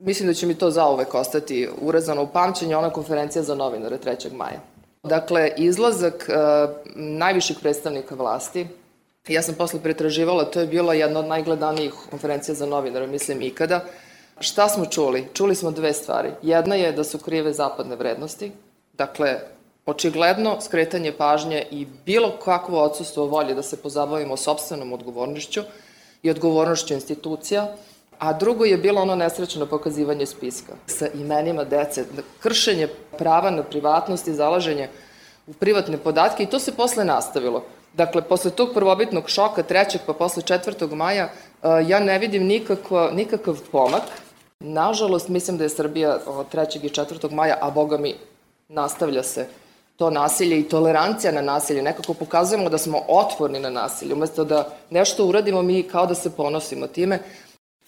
Mislim da će mi to zauvek ostati urezano u pamćenje, ona konferencija za novinare 3. maja. Dakle, izlazak uh, najviših predstavnika vlasti, ja sam posle pretraživala, to je bila jedna od najgledanijih konferencija za novinare, mislim, ikada. Šta smo čuli? Čuli smo dve stvari. Jedna je da su krive zapadne vrednosti, dakle, očigledno skretanje pažnje i bilo kakvo odsustvo volje da se pozabavimo sobstvenom odgovornošću i odgovornošću institucija, a drugo je bilo ono nesrećno pokazivanje spiska sa imenima dece, kršenje prava na privatnost i zalaženje u privatne podatke i to se posle nastavilo. Dakle, posle tog prvobitnog šoka, trećeg pa posle 4. maja, e, ja ne vidim nikakva, nikakav pomak. Nažalost, mislim da je Srbija 3. i 4. maja, a boga mi, nastavlja se to nasilje i tolerancija na nasilje. Nekako pokazujemo da smo otvorni na nasilje. Umesto da nešto uradimo, mi kao da se ponosimo time.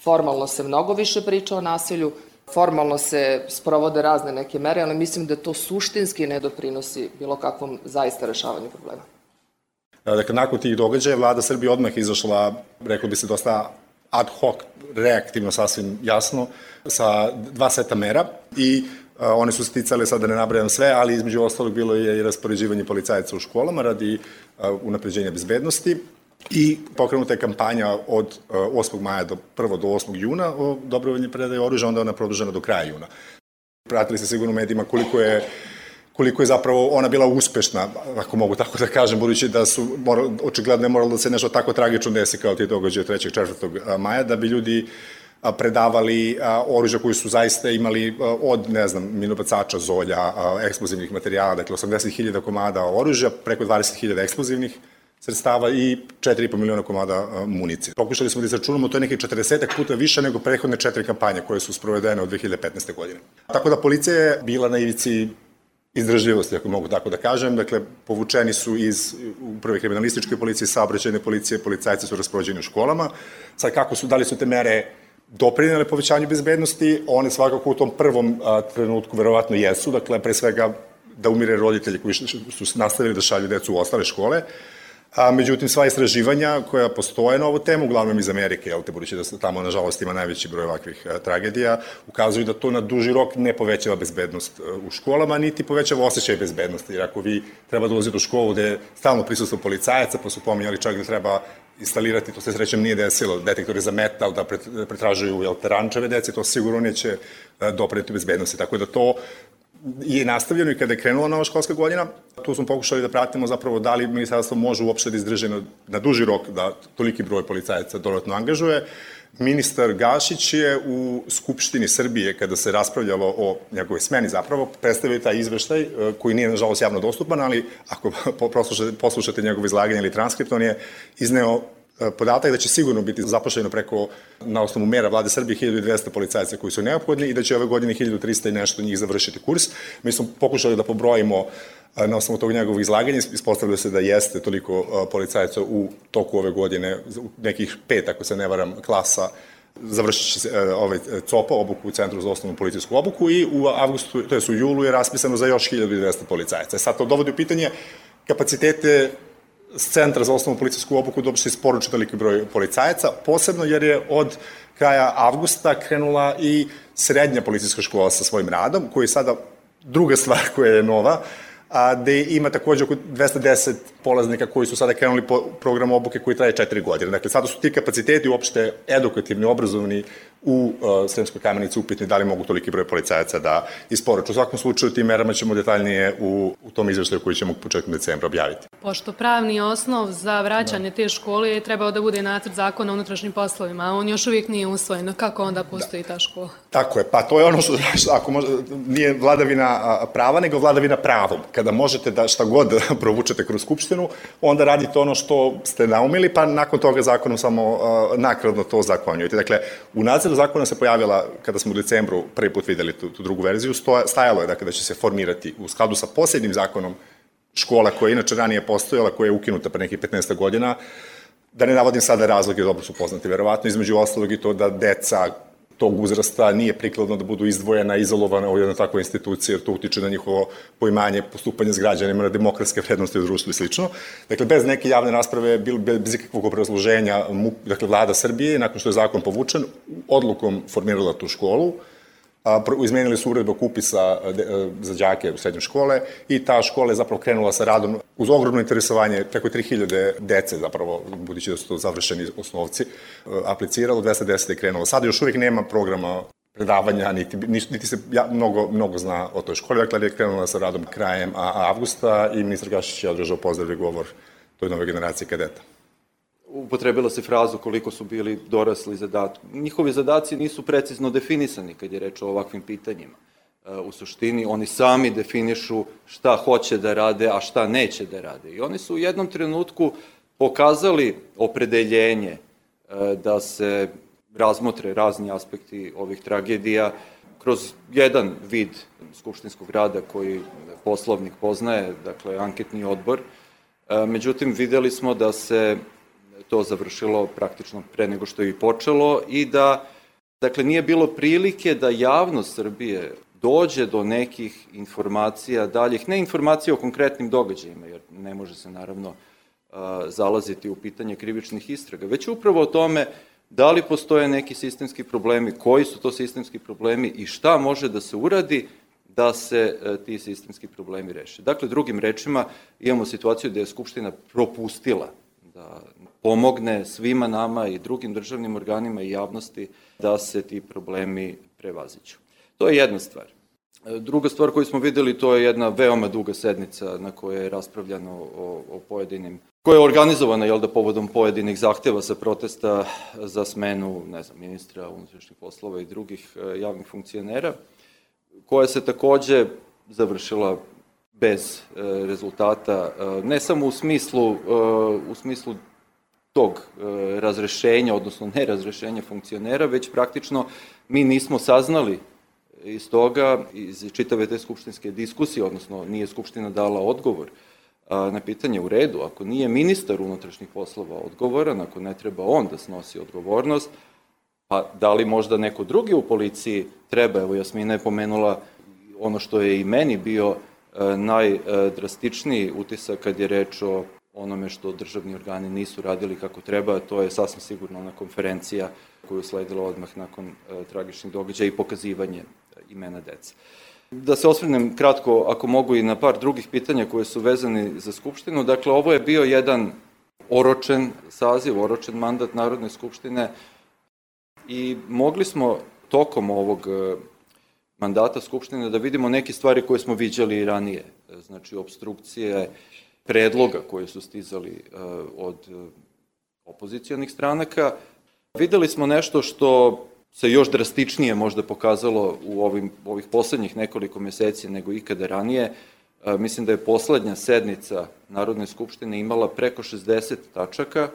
Formalno se mnogo više priča o nasilju, formalno se sprovode razne neke mere, ali mislim da to suštinski ne doprinosi bilo kakvom zaista rešavanju problema. Dakle, nakon tih događaja vlada Srbije odmah izašla, rekao bi se, dosta ad hoc, reaktivno, sasvim jasno, sa dva seta mera i one su sticale, sad da ne nabrajam sve, ali između ostalog bilo je i raspoređivanje policajaca u školama radi unapređenja bezbednosti i pokrenuta je kampanja od 8. maja do 1. do 8. juna o dobrovoljnje predaje oružja, onda ona produžena do kraja juna. Pratili ste sigurno u medijima koliko je koliko je zapravo ona bila uspešna, ako mogu tako da kažem, budući da su, mora, očigledno je moralo da se nešto tako tragično desi kao ti događaje 3. 4. maja, da bi ljudi predavali oružja koji su zaista imali od, ne znam, minobacača, zolja, eksplozivnih materijala, dakle 80.000 komada oružja, preko 20.000 eksplozivnih sredstava i 4,5 miliona komada municije. Pokušali smo da izračunamo, to je nekih 40 puta više nego prethodne četiri kampanje koje su sprovedene od 2015. godine. Tako da policija je bila na ivici izdržljivosti, ako mogu tako da kažem. Dakle, povučeni su iz uprave kriminalističke policije, saobraćajne policije, policajci su raspoređeni u školama. Sad, kako su, da li su te mere doprinjene povećanju bezbednosti, one svakako u tom prvom a, trenutku verovatno jesu, dakle, pre svega da umire roditelji koji su nastavili da šalju decu u ostale škole, A, međutim, sva istraživanja koja postoje na ovu temu, uglavnom iz Amerike, jel te, budući da se tamo, nažalost, ima najveći broj ovakvih a, tragedija, ukazuju da to na duži rok ne povećava bezbednost a, u školama, niti povećava osjećaj bezbednosti, jer ako vi treba da ulazite u školu gde je stalno prisustvo policajaca, pa su pominjali čak da treba instalirati, to se srećem nije desilo, detektori za metal da pretražuju jel, terančeve dece, to sigurno neće doprediti bezbednosti. Tako da to je nastavljeno i kada je krenula nova školska godina. Tu smo pokušali da pratimo zapravo da li ministarstvo može uopšte da izdrže na, na duži rok da toliki broj policajaca dodatno angažuje. Ministar Gašić je u Skupštini Srbije, kada se raspravljalo o njegove smeni zapravo, predstavio taj izveštaj e, koji nije nažalost javno dostupan, ali ako poslušate, poslušate njegove izlaganje ili transkript, on je izneo podatak da će sigurno biti zapošljeno preko, na osnovu mera vlade Srbije, 1200 policajaca koji su neophodni i da će ove godine 1300 i nešto njih završiti kurs. Mi smo pokušali da pobrojimo e, na osnovu tog njegovog izlaganja, ispostavljaju se da jeste toliko e, policajaca u toku ove godine, nekih pet, ako se ne varam, klasa završit će se ovaj COPA, obuku u Centru za osnovnu policijsku obuku i u avgustu, to je u julu je raspisano za još 1200 policajaca. Sad to dovodi u pitanje kapacitete s centra za osnovnu policijsku obuku se isporuči toliki broj policajaca, posebno jer je od kraja avgusta krenula i srednja policijska škola sa svojim radom, koji je sada druga stvar koja je nova, a, gde ima takođe oko 210 polaznika koji su sada krenuli po programu obuke koji traje 4 godine. Dakle, sada su ti kapaciteti uopšte edukativni, obrazovni u uh, Sremskoj kamenici upitni da li mogu toliki broj policajaca da isporuču. U svakom slučaju tim merama ćemo detaljnije u, u tom izveštaju koji ćemo početkom decembra objaviti. Pošto pravni osnov za vraćanje da. te škole je trebao da bude nacrt zakona o unutrašnjim poslovima, a on još uvijek nije usvojen. Kako onda postoji da. ta škola? Tako je, pa to je ono što, ako može, nije vladavina prava, nego vladavina pravom. Kada možete da šta god provučete kroz skupštinu, onda radite ono što ste naumili, pa nakon toga zakonom samo nakradno to zakonjujete. Dakle, u nacrtu zakona se pojavila, kada smo u decembru prvi put videli tu, tu drugu verziju, stajalo je dakle, da će se formirati u skladu sa posljednjim zakonom škola koja je inače ranije postojala, koja je ukinuta pre nekih 15 godina, da ne navodim sada razloge, dobro su poznati, verovatno, između ostalog i to da deca tog uzrasta nije prikladno da budu izdvojena, izolovana u jednoj takvoj instituciji, jer to utiče na njihovo poimanje, postupanje s građanima, na demokratske vrednosti u društvu i slično. Dakle, bez neke javne rasprave, bez ikakvog obrazloženja, dakle, vlada Srbije, nakon što je zakon povučen, odlukom formirala tu školu, a, izmenili su uredbu kupisa za đake u srednje škole i ta škola je zapravo krenula sa radom uz ogromno interesovanje, preko 3000 dece zapravo, budući da su to završeni osnovci, apliciralo, 210 je krenulo. Sada još uvijek nema programa predavanja, niti, niti se ja, mnogo, mnogo zna o toj školi, dakle je krenula sa radom krajem avgusta i ministar Gašić je održao pozdravlji govor toj nove generacije kadeta upotrebila se frazu koliko su bili dorasli zadatku. Njihovi zadaci nisu precizno definisani kad je reč o ovakvim pitanjima. E, u suštini oni sami definišu šta hoće da rade, a šta neće da rade. I oni su u jednom trenutku pokazali opredeljenje e, da se razmotre razni aspekti ovih tragedija kroz jedan vid skupštinskog rada koji poslovnik poznaje, dakle anketni odbor. E, međutim, videli smo da se to završilo praktično pre nego što je i počelo i da, dakle, nije bilo prilike da javnost Srbije dođe do nekih informacija daljih, ne informacija o konkretnim događajima, jer ne može se naravno zalaziti u pitanje krivičnih istraga, već upravo o tome da li postoje neki sistemski problemi, koji su to sistemski problemi i šta može da se uradi da se e, ti sistemski problemi reše. Dakle, drugim rečima, imamo situaciju da je Skupština propustila da pomogne svima nama i drugim državnim organima i javnosti da se ti problemi prevaziću. To je jedna stvar. Druga stvar koju smo videli, to je jedna veoma duga sednica na kojoj je raspravljano o, o pojedinim, koja je organizovana, jel da, povodom pojedinih zahteva sa protesta za smenu, ne znam, ministra unutrašnjih poslova i drugih e, javnih funkcionera, koja se takođe završila bez e, rezultata, e, ne samo u smislu, u smislu tog e, razrešenja, odnosno nerazrešenja funkcionera, već praktično mi nismo saznali iz toga, iz čitave te skupštinske diskusije, odnosno nije Skupština dala odgovor na pitanje u redu, ako nije ministar unutrašnjih poslova odgovoran, ako ne treba on da snosi odgovornost, pa da li možda neko drugi u policiji treba, evo Jasmina je pomenula ono što je i meni bio e, najdrastičniji utisak kad je reč o onome što državni organi nisu radili kako treba, to je sasvim sigurno ona konferencija koju je sledila odmah nakon e, tragičnih događaja i pokazivanje e, imena dece. Da se osvrnem kratko, ako mogu, i na par drugih pitanja koje su vezani za Skupštinu. Dakle, ovo je bio jedan oročen saziv, oročen mandat Narodne skupštine i mogli smo tokom ovog e, mandata Skupštine da vidimo neke stvari koje smo viđali i ranije. Znači, obstrukcije, predloga koji su stizali e, od e, opozicijonih stranaka. Videli smo nešto što se još drastičnije možda pokazalo u ovim, ovih poslednjih nekoliko meseci nego ikada ranije. E, mislim da je poslednja sednica Narodne skupštine imala preko 60 tačaka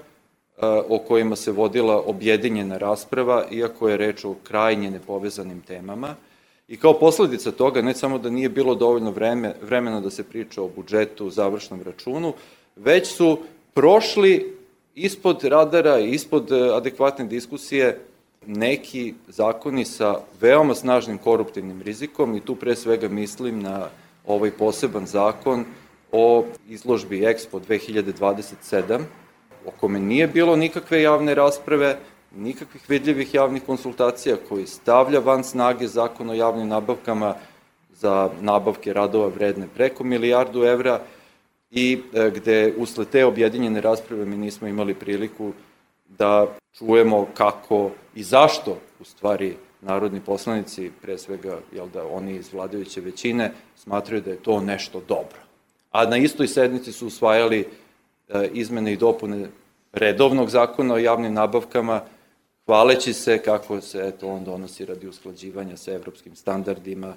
o kojima se vodila objedinjena rasprava, iako je reč o krajnje nepovezanim temama. I kao posledica toga, ne samo da nije bilo dovoljno vreme, vremena da se priča o budžetu, završnom računu, već su prošli ispod radara i ispod e, adekvatne diskusije neki zakoni sa veoma snažnim koruptivnim rizikom i tu pre svega mislim na ovaj poseban zakon o izložbi Expo 2027, o kome nije bilo nikakve javne rasprave, nikakvih vidljivih javnih konsultacija koji stavlja van snage zakon o javnim nabavkama za nabavke radova vredne preko milijardu evra i e, gde usled te objedinjene rasprave mi nismo imali priliku da čujemo kako i zašto u stvari narodni poslanici, pre svega jel da oni iz vladajuće većine, smatraju da je to nešto dobro. A na istoj sednici su usvajali e, izmene i dopune redovnog zakona o javnim nabavkama, hvaleći se kako se eto, on donosi radi usklađivanja sa evropskim standardima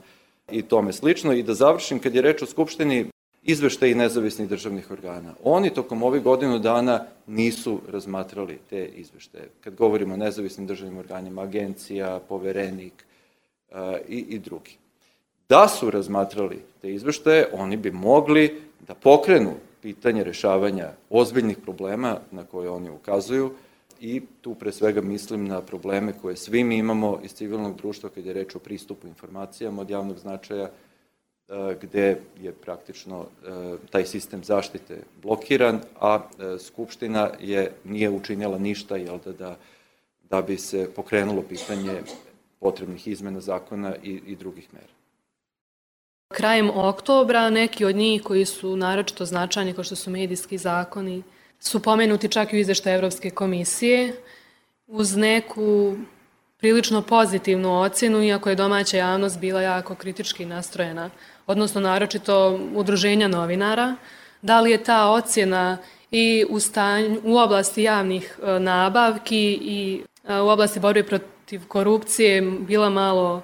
i tome slično. I da završim, kad je reč o Skupštini, izveštaji nezavisnih državnih organa. Oni tokom ovih godinu dana nisu razmatrali te izveštaje. Kad govorimo o nezavisnim državnim organima, agencija, poverenik a, i, i drugi. Da su razmatrali te izveštaje, oni bi mogli da pokrenu pitanje rešavanja ozbiljnih problema na koje oni ukazuju, i tu pre svega mislim na probleme koje svi mi imamo iz civilnog društva kad je reč o pristupu informacijama od javnog značaja, e, gde je praktično e, taj sistem zaštite blokiran, a e, Skupština je nije učinjela ništa jel da, da, da bi se pokrenulo pitanje potrebnih izmena zakona i, i drugih mera. Krajem oktobra neki od njih koji su naročito značajni, kao što su medijski zakoni, su pomenuti čak i u izveštaju Evropske komisije uz neku prilično pozitivnu ocenu, iako je domaća javnost bila jako kritički nastrojena, odnosno naročito udruženja novinara. Da li je ta ocjena i u, stanju, u oblasti javnih e, nabavki i e, u oblasti borbe protiv korupcije bila malo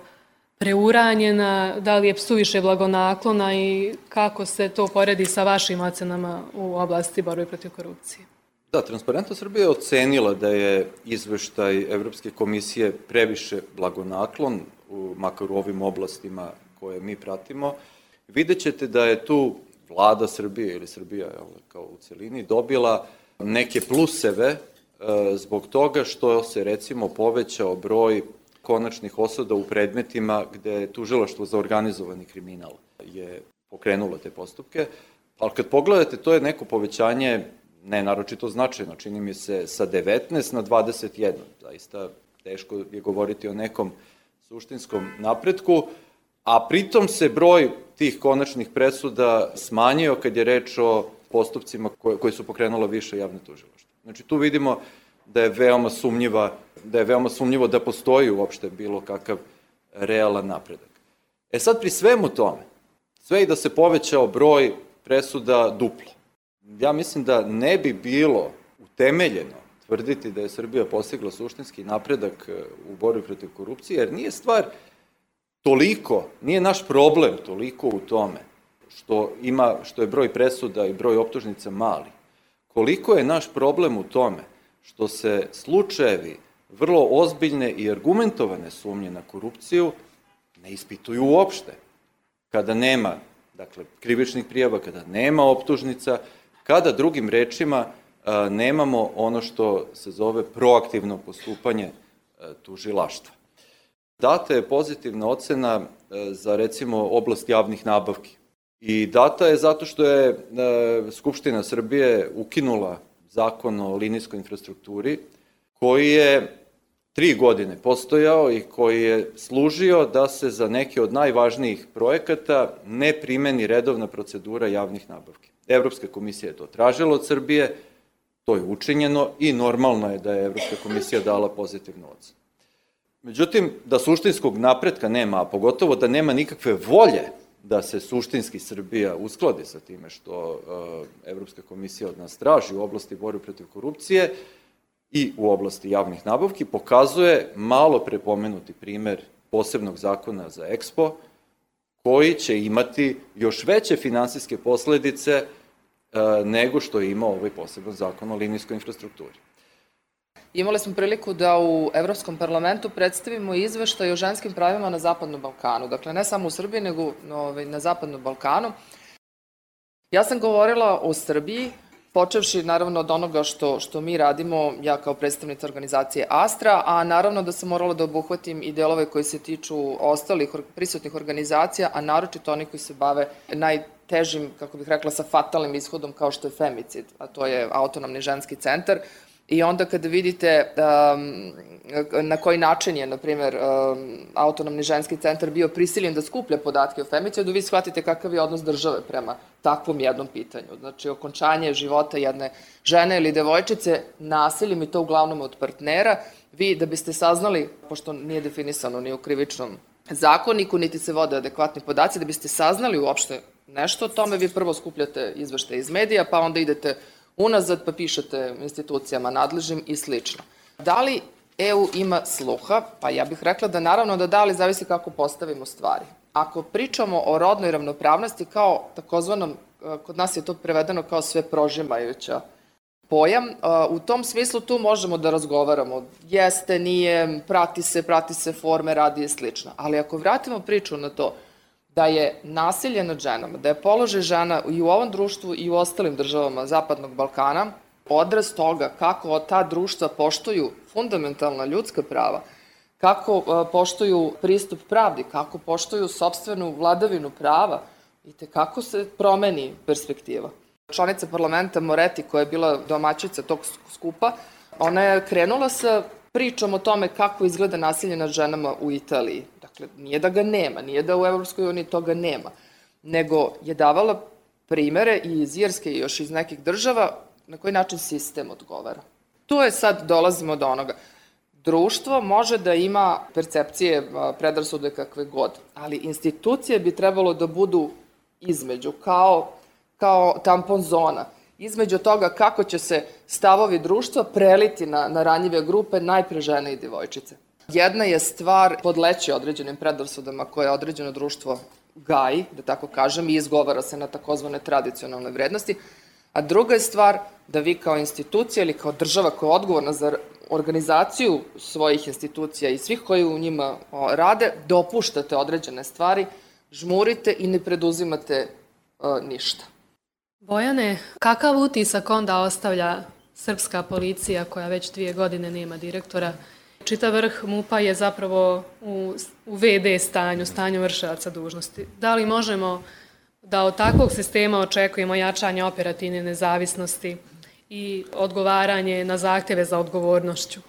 preuranjena, da li je suviše blagonaklona i kako se to poredi sa vašim ocenama u oblasti borbe protiv korupcije? Da, Transparentno Srbija je ocenila da je izveštaj Evropske komisije previše blagonaklon, u, makar u ovim oblastima koje mi pratimo. Vidjet ćete da je tu vlada Srbije ili Srbija kao u celini dobila neke pluseve e, zbog toga što se recimo povećao broj konačnih osuda u predmetima gde tužilaštvo za organizovani kriminal je pokrenulo te postupke, ali kad pogledate, to je neko povećanje ne naročito značajno, čini mi se sa 19 na 21. Zaista teško je govoriti o nekom suštinskom napretku, a pritom se broj tih konačnih presuda smanjio kad je reč o postupcima koje, koje su pokrenulo više javne tužilaštva. Znači tu vidimo da je veoma sumnjiva, da je veoma sumnjivo da postoji uopšte bilo kakav realan napredak. E sad pri svemu tome, sve i da se povećao broj presuda duplo, ja mislim da ne bi bilo utemeljeno tvrditi da je Srbija postigla suštinski napredak e, u borbi protiv korupcije, jer nije stvar toliko, nije naš problem toliko u tome što ima što je broj presuda i broj optužnica mali. Koliko je naš problem u tome što se slučajevi vrlo ozbiljne i argumentovane sumnje na korupciju ne ispituju uopšte. Kada nema dakle, krivičnih prijava, kada nema optužnica, kada drugim rečima nemamo ono što se zove proaktivno postupanje tužilaštva. Data je pozitivna ocena za recimo oblast javnih nabavki. I data je zato što je Skupština Srbije ukinula zakon o linijskoj infrastrukturi, koji je tri godine postojao i koji je služio da se za neke od najvažnijih projekata ne primeni redovna procedura javnih nabavki. Evropska komisija je to tražila od Srbije, to je učinjeno i normalno je da je Evropska komisija dala pozitivnu ocenu. Međutim, da suštinskog napretka nema, a pogotovo da nema nikakve volje da se suštinski Srbija uskladi sa time što uh, Evropska komisija od nas traži u oblasti borbe protiv korupcije i u oblasti javnih nabavki, pokazuje malo prepomenuti primer posebnog zakona za EXPO, koji će imati još veće finansijske posledice e, nego što ima ovaj poseban zakon o linijskoj infrastrukturi. Imali smo priliku da u Evropskom parlamentu predstavimo izveštaj o ženskim pravima na Zapadnom Balkanu. Dakle, ne samo u Srbiji, nego ovaj, na Zapadnom Balkanu. Ja sam govorila o Srbiji, počevši naravno od onoga što, što mi radimo, ja kao predstavnica organizacije Astra, a naravno da sam morala da obuhvatim i delove koji se tiču ostalih prisutnih organizacija, a naročito oni koji se bave najtežim, kako bih rekla, sa fatalnim ishodom kao što je femicid, a to je autonomni ženski centar, I onda kada vidite um, na koji način je, na primer, um, autonomni ženski centar bio prisiljen da skuplja podatke o femicidu, vi shvatite kakav je odnos države prema takvom jednom pitanju. Znači, okončanje života jedne žene ili devojčice nasiljem i to uglavnom od partnera, vi da biste saznali, pošto nije definisano ni u krivičnom zakoniku, niti se vode adekvatni podaci, da biste saznali uopšte nešto o tome, vi prvo skupljate izvešte iz medija, pa onda idete unazad pa pišete institucijama nadležnim i slično. Da li EU ima sluha? Pa ja bih rekla da naravno da da, ali zavisi kako postavimo stvari. Ako pričamo o rodnoj ravnopravnosti kao takozvanom, e, kod nas je to prevedeno kao sve prožimajuća pojam, e, u tom smislu tu možemo da razgovaramo. Jeste, nije, prati se, prati se forme, radi i slično. Ali ako vratimo priču na to da je nasilje nad ženama, da je položaj žena i u ovom društvu i u ostalim državama Zapadnog Balkana odraz toga kako ta društva poštuju fundamentalna ljudska prava, kako e, poštuju pristup pravdi, kako poštuju sobstvenu vladavinu prava i te kako se promeni perspektiva. Članica parlamenta Moreti, koja je bila domaćica tog skupa, ona je krenula sa pričom o tome kako izgleda nasilje nad ženama u Italiji. Dakle, nije da ga nema, nije da u Evropskoj uniji toga nema, nego je davala primere i iz Irske i još iz nekih država na koji način sistem odgovara. Tu je sad, dolazimo do onoga. Društvo može da ima percepcije, predrasude kakve god, ali institucije bi trebalo da budu između, kao, kao tampon zona između toga kako će se stavovi društva preliti na, na ranjive grupe, najpre žene i devojčice. Jedna je stvar podleći određenim predrasudama koje određeno društvo gaji, da tako kažem, i izgovara se na takozvane tradicionalne vrednosti, a druga je stvar da vi kao institucija ili kao država koja je odgovorna za organizaciju svojih institucija i svih koji u njima rade, dopuštate određene stvari, žmurite i ne preduzimate uh, ništa. Bojane, kakav utisak onda ostavlja srpska policija koja već dvije godine nema direktora? Čita vrh MUPA je zapravo u, u VD stanju, stanju vršavaca dužnosti. Da li možemo da od takvog sistema očekujemo jačanje operativne nezavisnosti i odgovaranje na zahteve za odgovornošću?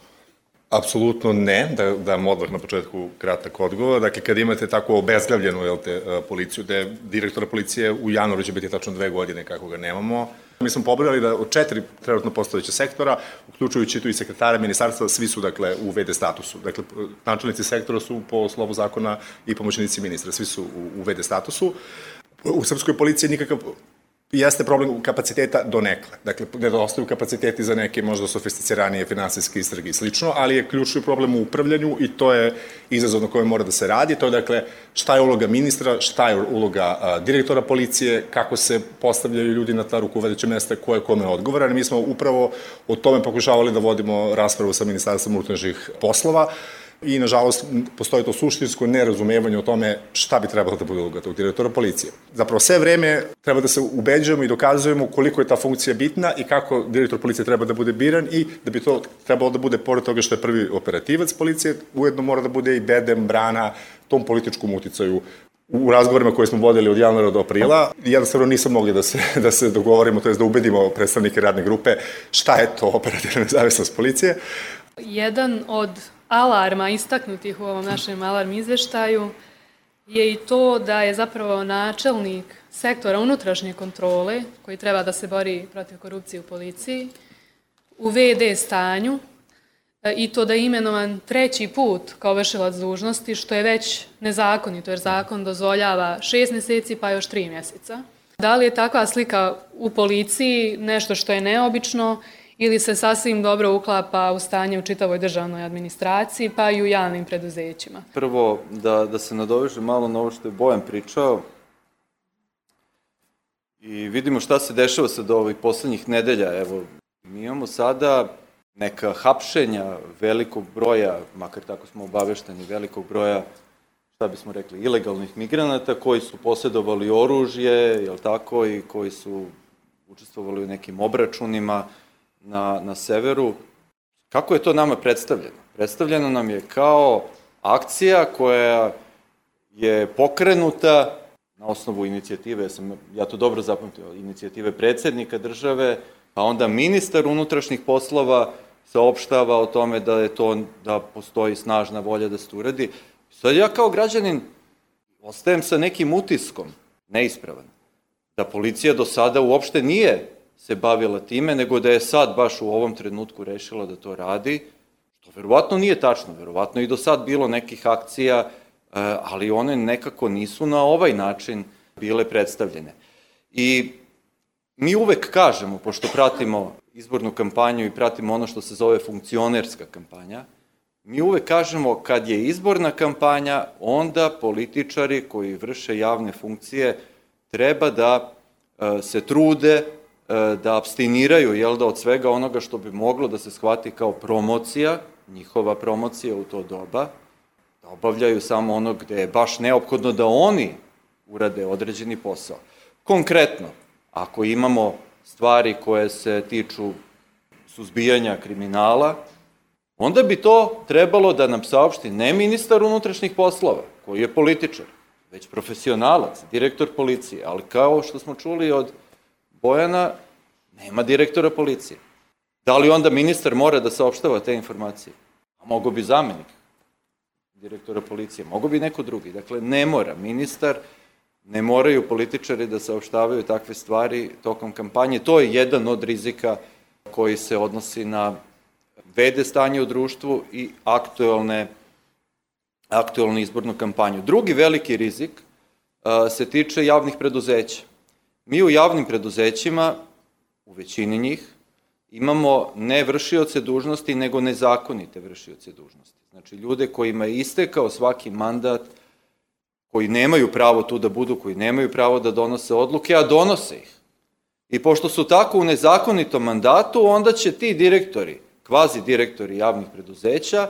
Apsolutno ne, da, da odmah na početku kratak odgovor. Dakle, kad imate tako obezglavljenu te, e, policiju, da je direktora policije u januaru će biti tačno dve godine kako ga nemamo, Mi smo pobrali da od četiri trenutno postojeće sektora, uključujući tu i sekretare ministarstva, svi su dakle u VD statusu. Dakle, načelnici sektora su po slovu zakona i pomoćnici ministra, svi su u, u VD statusu. U srpskoj policiji nikakav jeste problem kapaciteta do nekle. Dakle, nedostaju kapaciteti za neke možda sofisticiranije finansijske istrage i slično, ali je ključni problem u upravljanju i to je izazov na kojem mora da se radi. To je, dakle, šta je uloga ministra, šta je uloga a, direktora policije, kako se postavljaju ljudi na ta rukovedeće mesta, ko je kome odgovoran. Mi smo upravo o tome pokušavali da vodimo raspravu sa Ministarstvom unutrašnjih poslova i nažalost postoji to suštinsko nerazumevanje o tome šta bi trebalo da bude uloga tog direktora policije. Zapravo sve vreme treba da se ubeđujemo i dokazujemo koliko je ta funkcija bitna i kako direktor policije treba da bude biran i da bi to trebalo da bude pored toga što je prvi operativac policije, ujedno mora da bude i bedem, brana tom političkom uticaju u razgovorima koje smo vodili od januara do aprila, jednostavno nisam mogli da se, da se dogovorimo, to je da ubedimo predstavnike radne grupe šta je to operativna nezavisnost policije. Jedan od alarma istaknutih u ovom našem alarm izveštaju je i to da je zapravo načelnik sektora unutrašnje kontrole, koji treba da se bori protiv korupcije u policiji, u VD stanju e, i to da je imenovan treći put kao vršilac dužnosti, što je već nezakonito, jer zakon dozvoljava šest meseci pa još tri mjeseca. Da li je takva slika u policiji nešto što je neobično ili se sasvim dobro uklapa u stanje u čitavoj državnoj administraciji, pa i u javnim preduzećima. Prvo, da, da se nadoveže malo na ovo što je Bojan pričao, i vidimo šta se dešava sad ovih poslednjih nedelja. Evo, mi imamo sada neka hapšenja velikog broja, makar tako smo obavešteni, velikog broja, šta bismo rekli, ilegalnih migranata koji su posjedovali oružje, jel tako, i koji su učestvovali u nekim obračunima, na, na severu, kako je to nama predstavljeno? Predstavljeno nam je kao akcija koja je pokrenuta na osnovu inicijative, ja, sam, ja to dobro zapamtio, inicijative predsednika države, pa onda ministar unutrašnjih poslova saopštava o tome da je to, da postoji snažna volja da se uradi. Sad ja kao građanin ostajem sa nekim utiskom, neispravan, da policija do sada uopšte nije se bavila time, nego da je sad baš u ovom trenutku rešila da to radi, što verovatno nije tačno, verovatno i do sad bilo nekih akcija, e, ali one nekako nisu na ovaj način bile predstavljene. I mi uvek kažemo, pošto pratimo izbornu kampanju i pratimo ono što se zove funkcionerska kampanja, mi uvek kažemo kad je izborna kampanja, onda političari koji vrše javne funkcije treba da e, se trude da abstiniraju jel da, od svega onoga što bi moglo da se shvati kao promocija, njihova promocija u to doba, da obavljaju samo ono gde je baš neophodno da oni urade određeni posao. Konkretno, ako imamo stvari koje se tiču suzbijanja kriminala, onda bi to trebalo da nam saopšti ne ministar unutrašnjih poslova, koji je političar, već profesionalac, direktor policije, ali kao što smo čuli od Bojana, nema direktora policije. Da li onda ministar mora da saopštava te informacije? Mogo bi zamenik direktora policije, mogo bi neko drugi. Dakle, ne mora ministar, ne moraju političari da saopštavaju takve stvari tokom kampanje. To je jedan od rizika koji se odnosi na vede stanje u društvu i aktuelne, aktuelnu izbornu kampanju. Drugi veliki rizik a, se tiče javnih preduzeća. Mi u javnim preduzećima, u većini njih, imamo ne vršioce dužnosti, nego nezakonite vršioce dužnosti. Znači, ljude kojima je istekao svaki mandat, koji nemaju pravo tu da budu, koji nemaju pravo da donose odluke, a donose ih. I pošto su tako u nezakonitom mandatu, onda će ti direktori, kvazi direktori javnih preduzeća,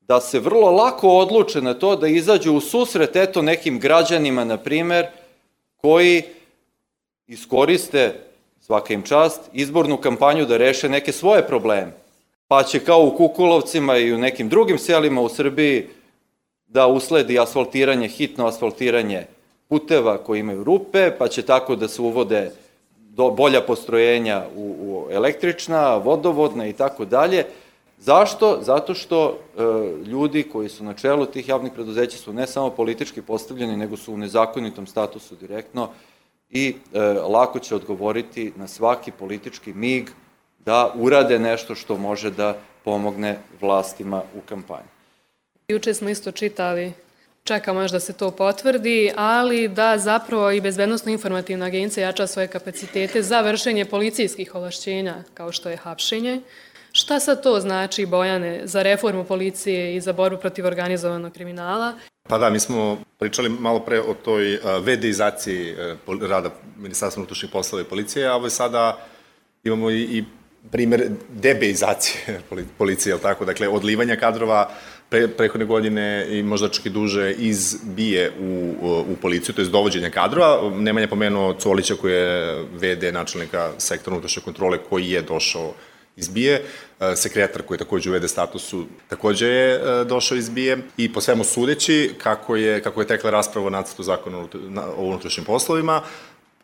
da se vrlo lako odluče na to da izađu u susret eto nekim građanima, na primer, koji iskoriste, svaka im čast, izbornu kampanju da reše neke svoje probleme. Pa će kao u Kukulovcima i u nekim drugim selima u Srbiji da usledi asfaltiranje, hitno asfaltiranje puteva koji imaju rupe, pa će tako da se uvode do, bolja postrojenja u, u električna, vodovodna i tako dalje. Zašto? Zato što e, ljudi koji su na čelu tih javnih preduzeća su ne samo politički postavljeni, nego su u nezakonitom statusu direktno i e, lako će odgovoriti na svaki politički mig da urade nešto što može da pomogne vlastima u kampanji. Juče smo isto čitali čekamo još da se to potvrdi, ali da zapravo i Bezbednostno informativna agencija jača svoje kapacitete za vršenje policijskih ovlašćenja, kao što je hapšenje. Šta sad to znači, Bojane, za reformu policije i za borbu protiv organizovanog kriminala? Pa da, mi smo pričali malo pre o toj vedeizaciji rada Ministarstva unutrašnjih poslova i policije, a ovo je sada imamo i, i primer debeizacije policije, je tako? Dakle, odlivanja kadrova pre, prehodne godine i možda čak i duže iz bije u, u policiju, to je dovođenja kadrova. Nemanja pomenuo Colića koji je VD načelnika sektora unutrašnje kontrole koji je došao iz BIE, sekretar koji je takođe u VD statusu takođe je e, došao iz BIE i po svemu sudeći kako je, kako je tekla rasprava o nacrtu zakona o unutrašnjim poslovima,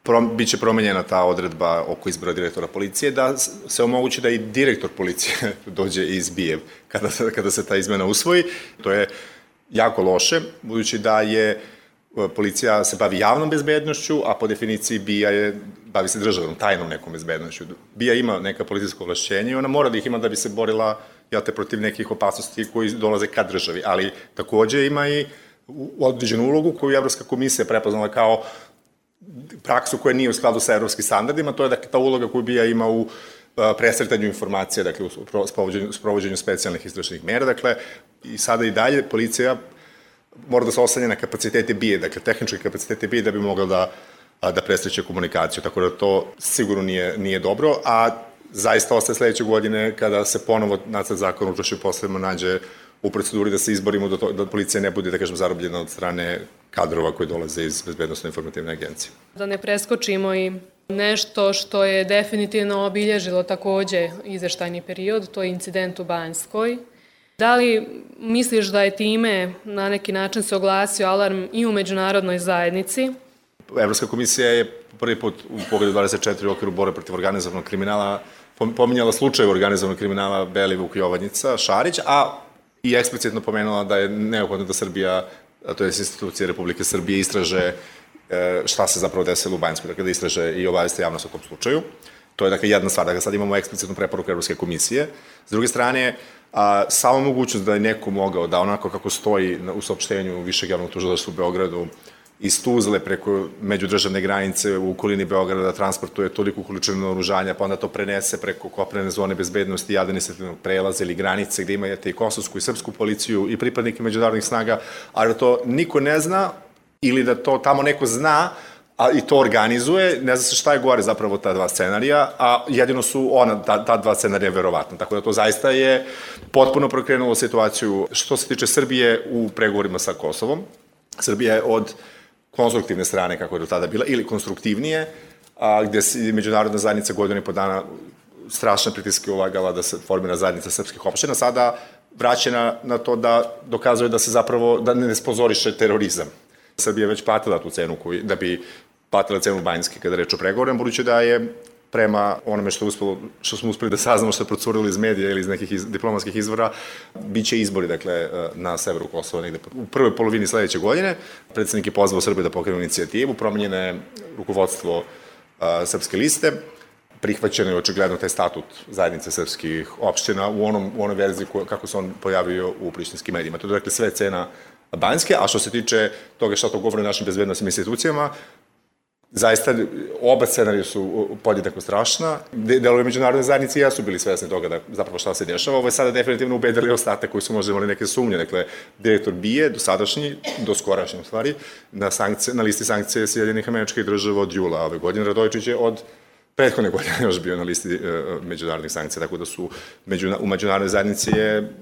prom, biće promenjena ta odredba oko izbora direktora policije, da se omogući da i direktor policije dođe iz BIE kada, kada se ta izmena usvoji. To je jako loše, budući da je e, policija se bavi javnom bezbednošću, a po definiciji BIA je, bavi se državnom, tajnom nekom bezbednošću. BIA ima neka policijska ovlašćenja i ona mora da ih ima da bi se borila ja te protiv nekih opasnosti koji dolaze ka državi, ali takođe ima i određenu ulogu koju je Evropska komisija prepoznala kao praksu koja nije u skladu sa evropskim standardima, to je dakle ta uloga koju BIA ima u presretanju informacija, dakle u sprovođenju, sprovođenju specijalnih istražnih mera, dakle i sada i dalje policija mora da se oslanja na kapacitete BIA, dakle tehničke kapacitete BIA da bi mogla da da presreće komunikaciju, tako da to sigurno nije, nije dobro, a zaista ostaje sledeće godine kada se ponovo nacrt zakona u unutrašnjim poslovima nađe u proceduri da se izborimo da, to, da policija ne bude, da kažem, zarobljena od strane kadrova koji dolaze iz Bezbednostno informativne agencije. Da ne preskočimo i nešto što je definitivno obilježilo takođe izveštajni period, to je incident u Banjskoj. Da li misliš da je time na neki način se oglasio alarm i u međunarodnoj zajednici? Evropska komisija je prvi put u pogledu 24 u okviru bore protiv organizovanog kriminala pominjala slučaj organizovanog kriminala Belivuk Jovanjica, Šarić, a i eksplicitno pomenula da je neophodno da Srbija, to je institucije Republike Srbije, istraže e, šta se zapravo desilo u Banjskoj, dakle da istraže i obaveste javnost o tom slučaju. To je dakle jedna stvar, dakle sad imamo eksplicitnu preporuku Evropske komisije. S druge strane, a, samo mogućnost da je neko mogao da onako kako stoji u saopštenju Višeg javnog tužilaštva u Beogradu iz Tuzle preko međudržavne granice u okolini Beograda da transportuje toliku količinu oružanja, pa onda to prenese preko kopnene zone bezbednosti i administrativnog prelaza ili granice gde imate i kosovsku i srpsku policiju i pripadnike međunarodnih snaga, a da to niko ne zna ili da to tamo neko zna, a i to organizuje, ne zna se šta je gore zapravo ta dva scenarija, a jedino su ona, ta, ta dva scenarija verovatno. Tako da to zaista je potpuno prokrenulo situaciju što se tiče Srbije u pregovorima sa Kosovom. Srbija je od konstruktivne strane, kako je do tada bila, ili konstruktivnije, a, gde se međunarodna zajednica godinu i po dana strašne pritiske ulagala da se formira zajednica srpskih opština, sada vraćena na to da dokazuje da se zapravo, da ne spozoriše terorizam. Srbija već platila tu cenu koji, da bi platila cenu Banjske kada reč o pregovorima, budući da je prema onome što, uspelo, što smo uspeli da saznamo što je procurilo iz medija ili iz nekih iz, diplomatskih izvora, bit će izbori dakle, na severu Kosova negde u prvoj polovini sledeće godine. Predsednik je pozvao Srbije da pokrenu inicijativu, promenjene je rukovodstvo a, srpske liste, prihvaćeno je očigledno taj statut zajednice srpskih opština u, onom, u onoj verziji ko, kako se on pojavio u prištinskim medijima. To je dakle sve cena Banjske, a što se tiče toga šta to govori našim bezbednostnim institucijama, zaista oba scenarija su podjednako strašna. Delovi međunarodne zajednice i ja su bili svesni toga da zapravo šta se dešava. Ovo je sada definitivno ubedili ostatak koji su možda imali neke sumnje. Dakle, direktor BIE, do sadašnji, do skorašnji u stvari, na, sankcije, na listi sankcije Sjedinjenih američkih država od jula ove godine. Radojičić je od prethodne godine još bio na listi uh, međunarodnih sankcija, tako da su među, u međunarodnoj zajednici je,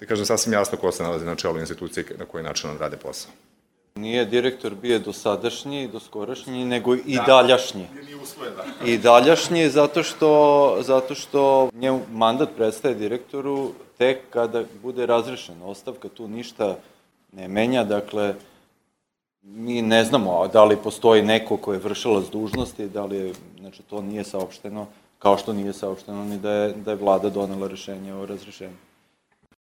da kažem, sasvim jasno ko se nalazi na čelu institucije na koji način on rade posao. Nije direktor bio dosadašnji, doskorašnji, nego i da, daljašnji. Nije usvojen, da. I daljašnji zato što, zato što njemu mandat prestaje direktoru tek kada bude razrešena ostavka, tu ništa ne menja, dakle, mi ne znamo da li postoji neko ko je vršilac dužnosti, da li je, znači to nije saopšteno, kao što nije saopšteno ni da je, da je vlada donela rešenje o razrešenju.